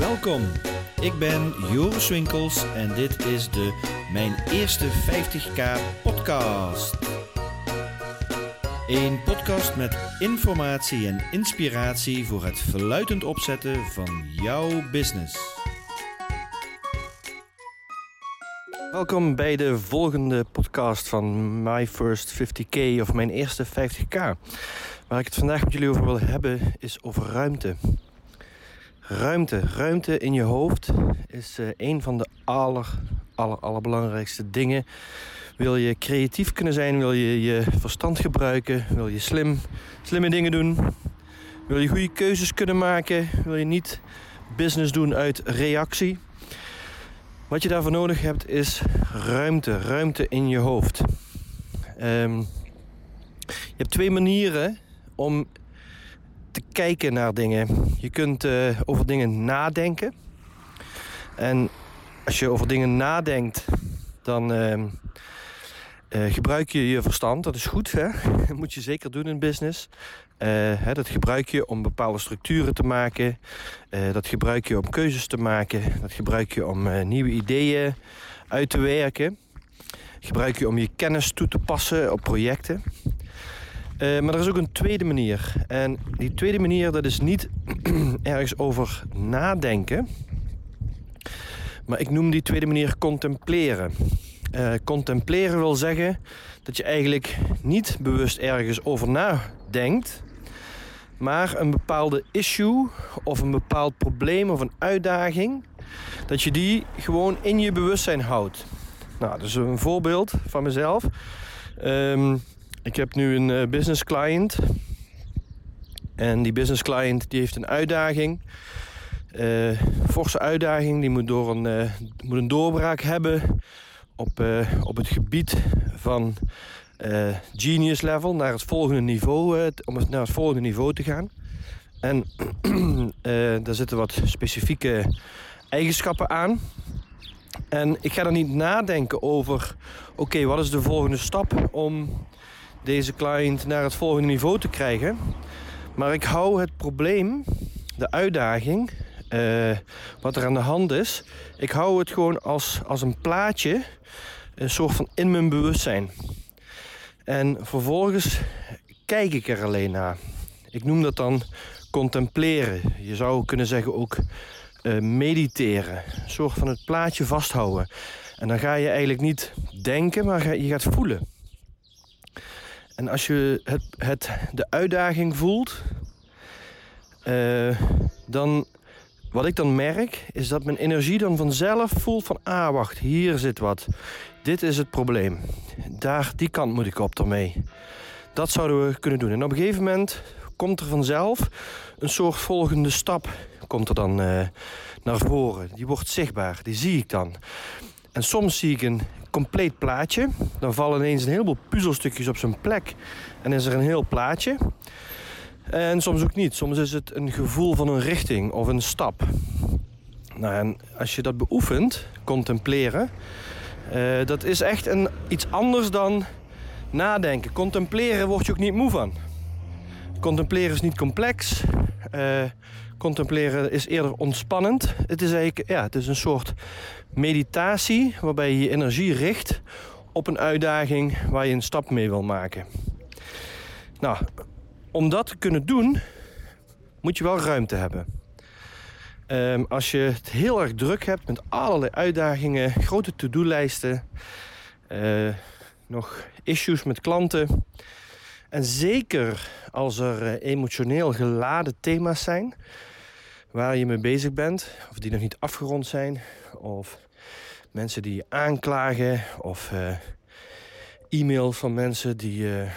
Welkom, ik ben Joris Winkels en dit is de Mijn Eerste 50k podcast. Een podcast met informatie en inspiratie voor het verluidend opzetten van jouw business. Welkom bij de volgende podcast van My First 50k of Mijn Eerste 50k. Waar ik het vandaag met jullie over wil hebben is over ruimte. Ruimte. Ruimte in je hoofd is uh, een van de aller, aller, allerbelangrijkste dingen. Wil je creatief kunnen zijn, wil je je verstand gebruiken, wil je slim, slimme dingen doen, wil je goede keuzes kunnen maken, wil je niet business doen uit reactie. Wat je daarvoor nodig hebt is ruimte, ruimte in je hoofd. Um, je hebt twee manieren om te kijken naar dingen. Je kunt uh, over dingen nadenken. En als je over dingen nadenkt, dan uh, uh, gebruik je je verstand. Dat is goed, hè? dat moet je zeker doen in business. Hè, dat gebruik je om bepaalde structuren te maken. dat gebruik je om keuzes te maken. Dat gebruik je om nieuwe ideeën uit te werken. Gebruik je om je kennis toe te passen op projecten. Uh, maar er is ook een tweede manier. En die tweede manier, dat is niet ergens over nadenken. Maar ik noem die tweede manier contempleren. Uh, contempleren wil zeggen dat je eigenlijk niet bewust ergens over nadenkt. Maar een bepaalde issue of een bepaald probleem of een uitdaging. Dat je die gewoon in je bewustzijn houdt. Nou, is een voorbeeld van mezelf. Um, ik heb nu een uh, business client. En die business client die heeft een uitdaging. Uh, forse uitdaging. Die moet, door een, uh, moet een doorbraak hebben op, op het gebied van genius level naar het volgende niveau, om naar het volgende niveau te gaan. En daar zitten wat specifieke eigenschappen aan. En ik ga er niet nadenken over, oké, wat is de volgende stap om deze client naar het volgende niveau te krijgen. Maar ik hou het probleem, de uitdaging, uh, wat er aan de hand is, ik hou het gewoon als, als een plaatje, een soort van in mijn bewustzijn. En vervolgens kijk ik er alleen naar. Ik noem dat dan contempleren. Je zou kunnen zeggen ook uh, mediteren. Een soort van het plaatje vasthouden. En dan ga je eigenlijk niet denken, maar je gaat voelen. En als je het, het, de uitdaging voelt, uh, dan wat ik dan merk, is dat mijn energie dan vanzelf voelt van ah wacht, hier zit wat. Dit is het probleem. Daar, die kant moet ik op ermee. Dat zouden we kunnen doen. En op een gegeven moment komt er vanzelf een soort volgende stap komt er dan uh, naar voren. Die wordt zichtbaar, die zie ik dan. En soms zie ik een compleet plaatje. Dan vallen ineens een heleboel puzzelstukjes op zijn plek. En is er een heel plaatje. En soms ook niet. Soms is het een gevoel van een richting of een stap. Nou, en als je dat beoefent, contempleren, uh, dat is echt een, iets anders dan nadenken. Contempleren word je ook niet moe van. Contempleren is niet complex. Uh, contempleren is eerder ontspannend. Het is eigenlijk ja, het is een soort meditatie waarbij je je energie richt op een uitdaging waar je een stap mee wil maken. Nou, om dat te kunnen doen, moet je wel ruimte hebben. Um, als je het heel erg druk hebt met allerlei uitdagingen, grote to-do-lijsten, uh, nog issues met klanten. En zeker als er uh, emotioneel geladen thema's zijn, waar je mee bezig bent, of die nog niet afgerond zijn, of mensen die je aanklagen, of uh, e-mails van mensen die uh,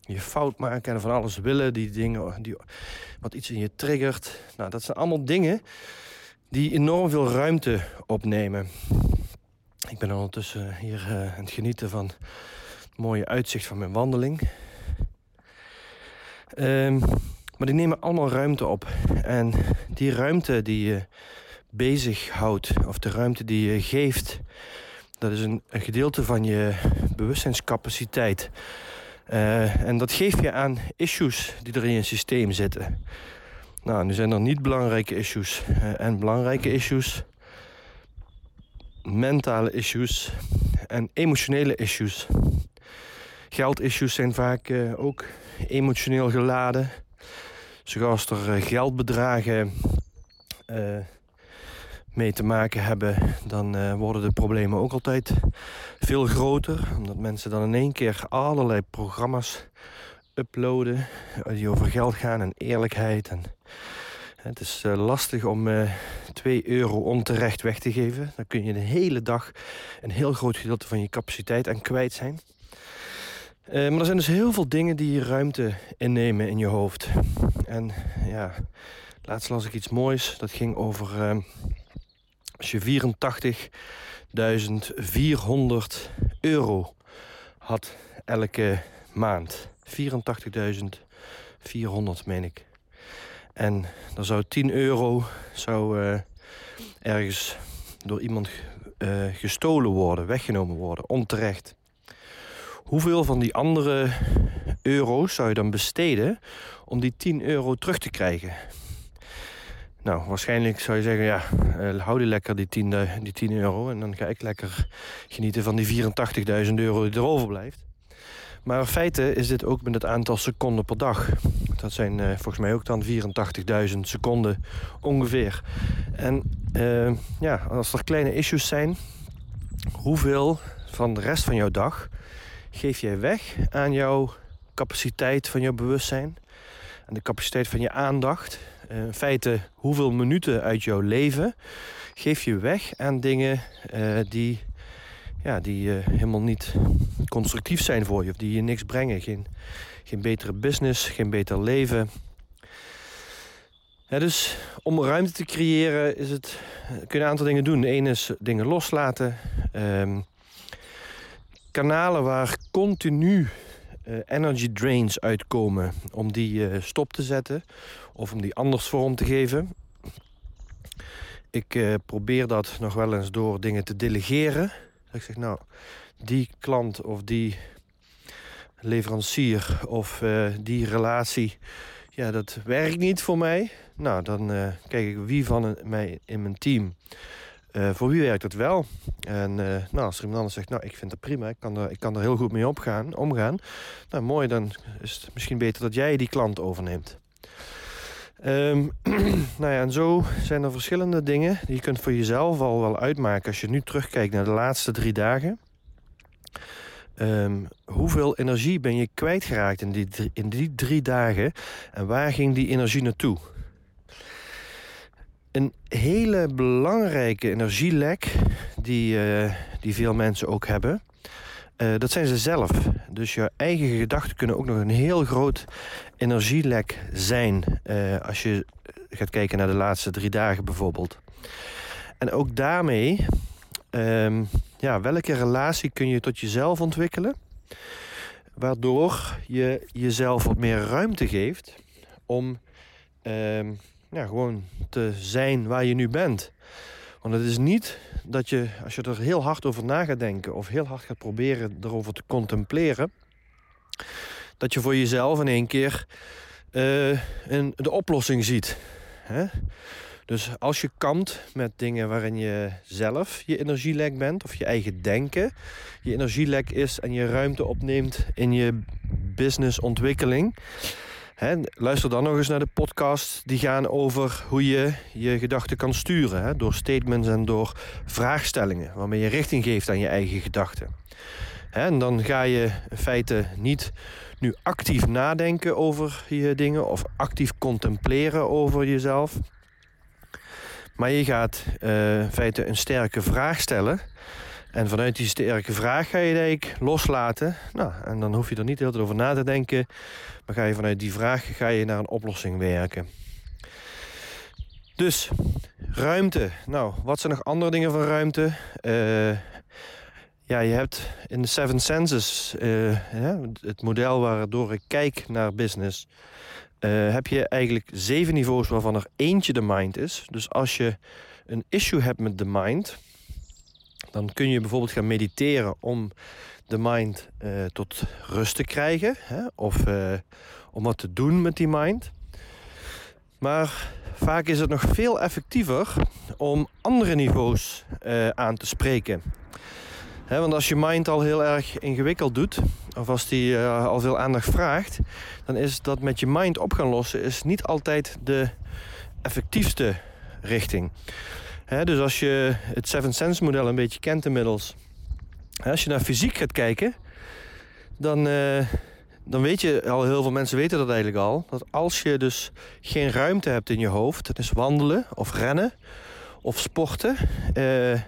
je fout maken en van alles willen, die dingen, die, wat iets in je triggert. Nou, dat zijn allemaal dingen die enorm veel ruimte opnemen. Ik ben ondertussen hier uh, aan het genieten van het mooie uitzicht van mijn wandeling. Um, maar die nemen allemaal ruimte op. En die ruimte die je bezighoudt, of de ruimte die je geeft, dat is een, gedeelte van je bewustzijnscapaciteit. Uh, en dat geef je aan issues die er in je systeem zitten. Nou, nu zijn er niet belangrijke issues eh, en belangrijke issues, mentale issues en emotionele issues. Geldissues zijn vaak uh, ook emotioneel geladen. Zoals er uh, geldbedragen mee te maken hebben, dan worden de problemen ook altijd veel groter. Omdat mensen dan in één keer allerlei programma's uploaden die over geld gaan en eerlijkheid. En het is lastig om uh, 2 euro onterecht weg te geven. Dan kun je de hele dag een heel groot gedeelte van je capaciteit aan kwijt zijn. Uh, maar er zijn dus heel veel dingen die ruimte innemen in je hoofd. En ja, laatst las ik iets moois. Dat ging over als je 84.400 euro had elke maand. 84.400 meen ik. En dan zou 10 euro zou, uh, ergens door iemand uh, gestolen worden, weggenomen worden, onterecht. Hoeveel van die andere euro's zou je dan besteden om die 10 euro terug te krijgen? Nou, waarschijnlijk zou je zeggen, ja, uh, hou lekker die 10, die 10 euro... en dan ga ik lekker genieten van die 84.000 euro die er overblijft. Maar in feite is dit ook met het aantal seconden per dag. Dat zijn uh, volgens mij ook dan 84.000 seconden ongeveer. En ja, als er kleine issues zijn, hoeveel van de rest van jouw dag geef jij weg aan jouw capaciteit van jouw bewustzijn, aan de capaciteit van je aandacht? Uh, in feite, hoeveel minuten uit jouw leven geef je weg aan dingen die ja, die uh, helemaal niet constructief zijn voor je. Of die je niks brengen. Geen, geen betere business, geen beter leven. Dus om ruimte te creëren is het, kun je een aantal dingen doen. Eén is dingen loslaten. Um, kanalen waar continu uh, energy drains uitkomen, om die uh, stop te zetten of om die anders vorm te geven. Ik uh, probeer dat nog wel eens door dingen te delegeren. Ik zeg, nou, die klant of die leverancier of die relatie, ja, dat werkt niet voor mij. Nou, dan kijk ik wie van mij in mijn team, uh, voor wie werkt het wel. En nou, als er iemand anders zegt, nou, ik vind het prima, ik kan er, ik kan er heel goed mee opgaan, omgaan. Nou, mooi, dan is het misschien beter dat jij die klant overneemt. Um, nou ja, en zo zijn er verschillende dingen die je kunt voor jezelf al wel uitmaken als je nu terugkijkt naar de laatste drie dagen. Um, hoeveel energie ben je kwijtgeraakt in die, in die drie dagen en waar ging die energie naartoe? Een hele belangrijke energielek die, uh, die veel mensen ook hebben, uh, dat zijn ze zelf. Dus je eigen gedachten kunnen ook nog een heel groot energielek zijn. Uh, als je gaat kijken naar de laatste drie dagen bijvoorbeeld. En ook daarmee, um, ja, welke relatie kun je tot jezelf ontwikkelen? Waardoor je jezelf wat meer ruimte geeft om um, ja, gewoon te zijn waar je nu bent. Want het is niet dat je, als je er heel hard over na gaat denken of heel hard gaat proberen erover te contempleren, dat je voor jezelf in één keer uh, een, de oplossing ziet. Hè? Dus als je kampt met dingen waarin je zelf je energielek bent, of je eigen denken je energielek is en je ruimte opneemt in je businessontwikkeling. Luister dan nog eens naar de podcast die gaan over hoe je je gedachten kan sturen. Door statements en door vraagstellingen, waarmee je richting geeft aan je eigen gedachten. En dan ga je in feite niet nu actief nadenken over je dingen of actief contempleren over jezelf. Maar je gaat uh, in feite een sterke vraag stellen. En vanuit die sterke vraag ga je denk loslaten. Nou, en dan hoef je er niet heel veel over na te denken. Maar ga je vanuit die vraag ga je naar een oplossing werken. Dus, ruimte. Nou, wat zijn nog andere dingen van ruimte? Uh, ja, je hebt in de Seven Senses, uh, het model waardoor ik kijk naar business, uh, heb je eigenlijk zeven niveaus waarvan er eentje de mind is. Dus als je een issue hebt met de mind, dan kun je bijvoorbeeld gaan mediteren om de mind uh, tot rust te krijgen. Hè? Of om wat te doen met die mind. Maar vaak is het nog veel effectiever om andere niveaus uh, aan te spreken. want als je mind al heel erg ingewikkeld doet, of als die al veel aandacht vraagt, dan is dat met je mind op gaan lossen is niet altijd de effectiefste richting. Dus als je het Seven Sense model een beetje kent inmiddels, als je naar fysiek gaat kijken, dan, uh, dan weet je al, heel veel mensen weten dat eigenlijk al, dat als je dus geen ruimte hebt in je hoofd, het is wandelen of rennen of sporten, uh,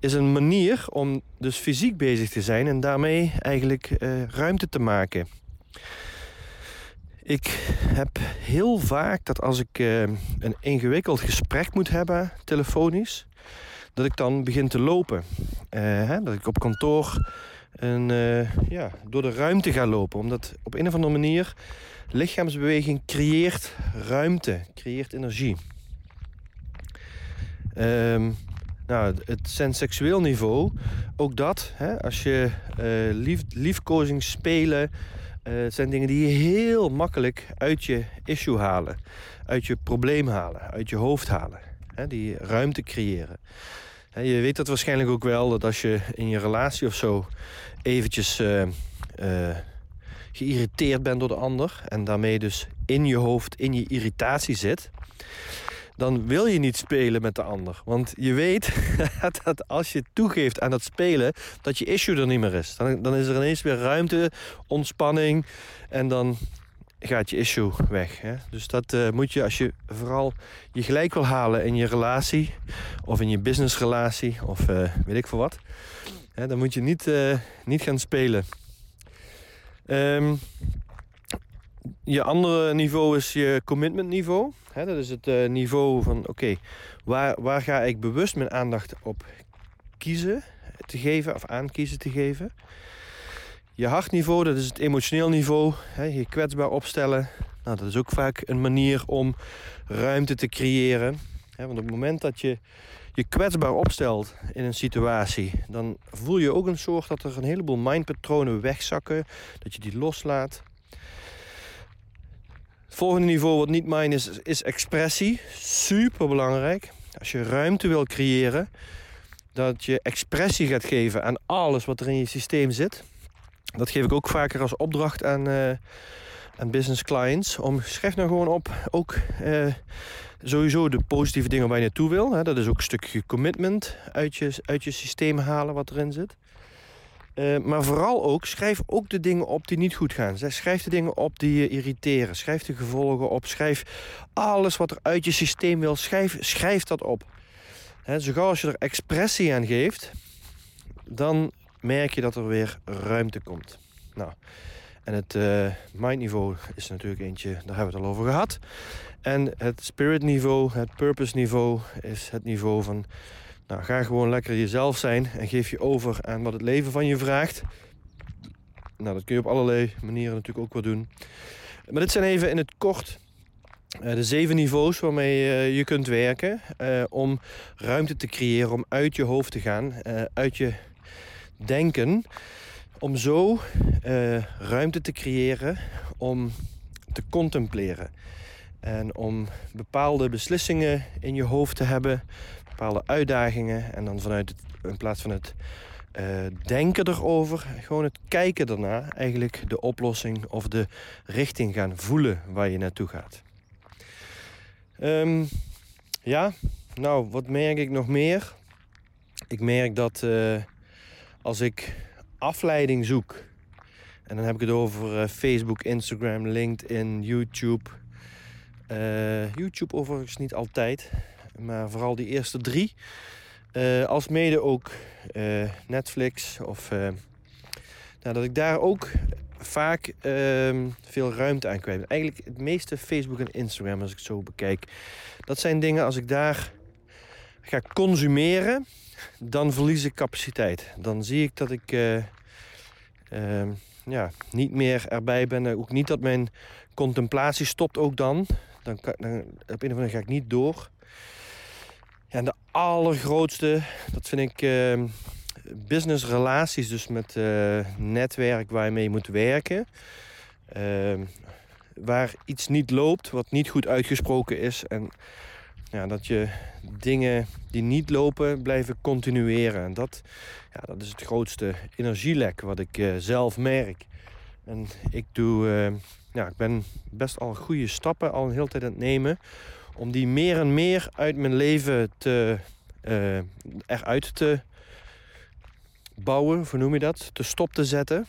is een manier om dus fysiek bezig te zijn en daarmee eigenlijk uh, ruimte te maken. Ik heb heel vaak dat als ik uh, een ingewikkeld gesprek moet hebben, telefonisch, dat ik dan begin te lopen. Uh, hè, dat ik op kantoor een, uh, ja, door de ruimte ga lopen. Omdat op een of andere manier lichaamsbeweging creëert ruimte, creëert energie. Um, nou, het senseksueel niveau, ook dat, hè, als je lief, liefkozing spelen, uh, het zijn dingen die je heel makkelijk uit je issue halen, uit je probleem halen, uit je hoofd halen, hè, die ruimte creëren. je weet dat waarschijnlijk ook wel dat als je in je relatie of zo eventjes uh, uh, geïrriteerd bent door de ander en daarmee dus in je hoofd, in je irritatie zit, dan wil je niet spelen met de ander. Want je weet dat als je toegeeft aan dat spelen, dat je issue er niet meer is. Dan, dan is er ineens weer ruimte, ontspanning en dan gaat je issue weg. Hè? Dus dat uh, moet je als je vooral je gelijk wil halen in je relatie of in je businessrelatie of uh, weet ik veel wat. Hè, dan moet je niet, uh, niet gaan spelen. Um, je andere niveau is je commitment niveau. dat is het uh, niveau van oké, waar, waar ga ik bewust mijn aandacht op kiezen te geven of aan kiezen te geven. Je hartniveau, dat is het emotioneel niveau. je kwetsbaar opstellen. Nou, dat is ook vaak een manier om ruimte te creëren. want op het moment dat je je kwetsbaar opstelt in een situatie, dan voel je ook een soort dat er een heleboel mindpatronen wegzakken. Dat je die loslaat. Volgende niveau wat niet mijn is, is expressie. Super belangrijk. Als je ruimte wil creëren, dat je expressie gaat geven aan alles wat er in je systeem zit. Dat geef ik ook vaker als opdracht aan, uh, aan business clients. Om schrijf nou gewoon op ook uh, sowieso de positieve dingen waar je naartoe wil. Hè. Dat is ook een stukje commitment uit je, uit je systeem halen wat erin zit. Uh, maar vooral ook, schrijf ook de dingen op die niet goed gaan. Schrijf de dingen op die je irriteren. Schrijf de gevolgen op. Schrijf alles wat er uit je systeem wil. Schrijf, schrijf dat op. He, als je er expressie aan geeft, dan merk je dat er weer ruimte komt. Nou, en het uh, mindniveau is natuurlijk eentje, daar hebben we het al over gehad. En het spirit niveau, het purpose niveau, is het niveau van nou, ga gewoon lekker jezelf zijn en geef je over aan wat het leven van je vraagt. Nou, dat kun je op allerlei manieren natuurlijk ook wel doen. Maar dit zijn even in het kort uh, de zeven niveaus waarmee uh, je kunt werken uh, om ruimte te creëren, om uit je hoofd te gaan, uit je denken, om zo ruimte te creëren om te contempleren. En om bepaalde beslissingen in je hoofd te hebben, bepaalde uitdagingen. En dan vanuit het, in plaats van het uh, denken erover, gewoon het kijken ernaar, eigenlijk de oplossing of de richting gaan voelen waar je naartoe gaat. Um, ja, nou, wat merk ik nog meer? Ik merk dat uh, als ik afleiding zoek, en dan heb ik het over uh, Facebook, Instagram, LinkedIn, YouTube. YouTube overigens niet altijd, maar vooral die eerste drie. Uh, als mede ook uh, Netflix of nou, dat ik daar ook vaak ehm, veel ruimte aan kwijt. Eigenlijk het meeste Facebook en Instagram als ik het zo bekijk. Dat zijn dingen als ik daar ga consumeren, dan verlies ik capaciteit. Dan zie ik dat ik ehm, ja, niet meer erbij ben. Ook niet dat mijn contemplatie stopt ook dan. Dan, dan op een of andere manier ga ik niet door. Ja, en de allergrootste, dat vind ik uh, business relaties, dus met uh, netwerk waar je mee moet werken. Uh, waar iets niet loopt, wat niet goed uitgesproken is. En ja, dat je dingen die niet lopen blijven continueren. En dat, ja, dat is het grootste energielek wat ik uh, zelf merk. En ik doe, uh, ja, ik ben best al goede stappen al een hele tijd aan het nemen. Om die meer en meer uit mijn leven te, uh, eruit te bouwen, hoe noem je dat? Te stop te zetten.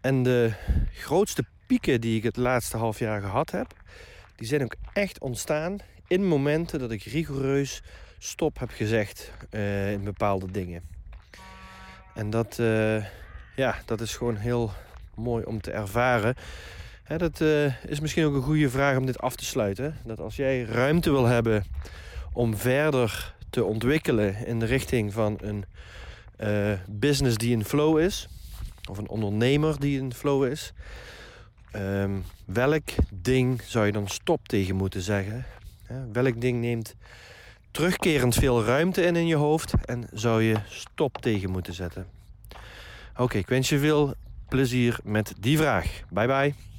En de grootste pieken die ik het laatste half jaar gehad heb, die zijn ook echt ontstaan in momenten dat ik rigoureus stop heb gezegd uh, in bepaalde dingen. En dat, uh, ja, dat is gewoon heel mooi om te ervaren. Dat uh, is misschien ook een goede vraag om dit af te sluiten. Dat als jij ruimte wil hebben om verder te ontwikkelen in de richting van een business die in flow is, of een ondernemer die in flow is, um, welk ding zou je dan stop tegen moeten zeggen? Welk ding neemt terugkerend veel ruimte in in je hoofd en zou je stop tegen moeten zetten? Oké, ik wens je veel plezier met die vraag. Bye bye.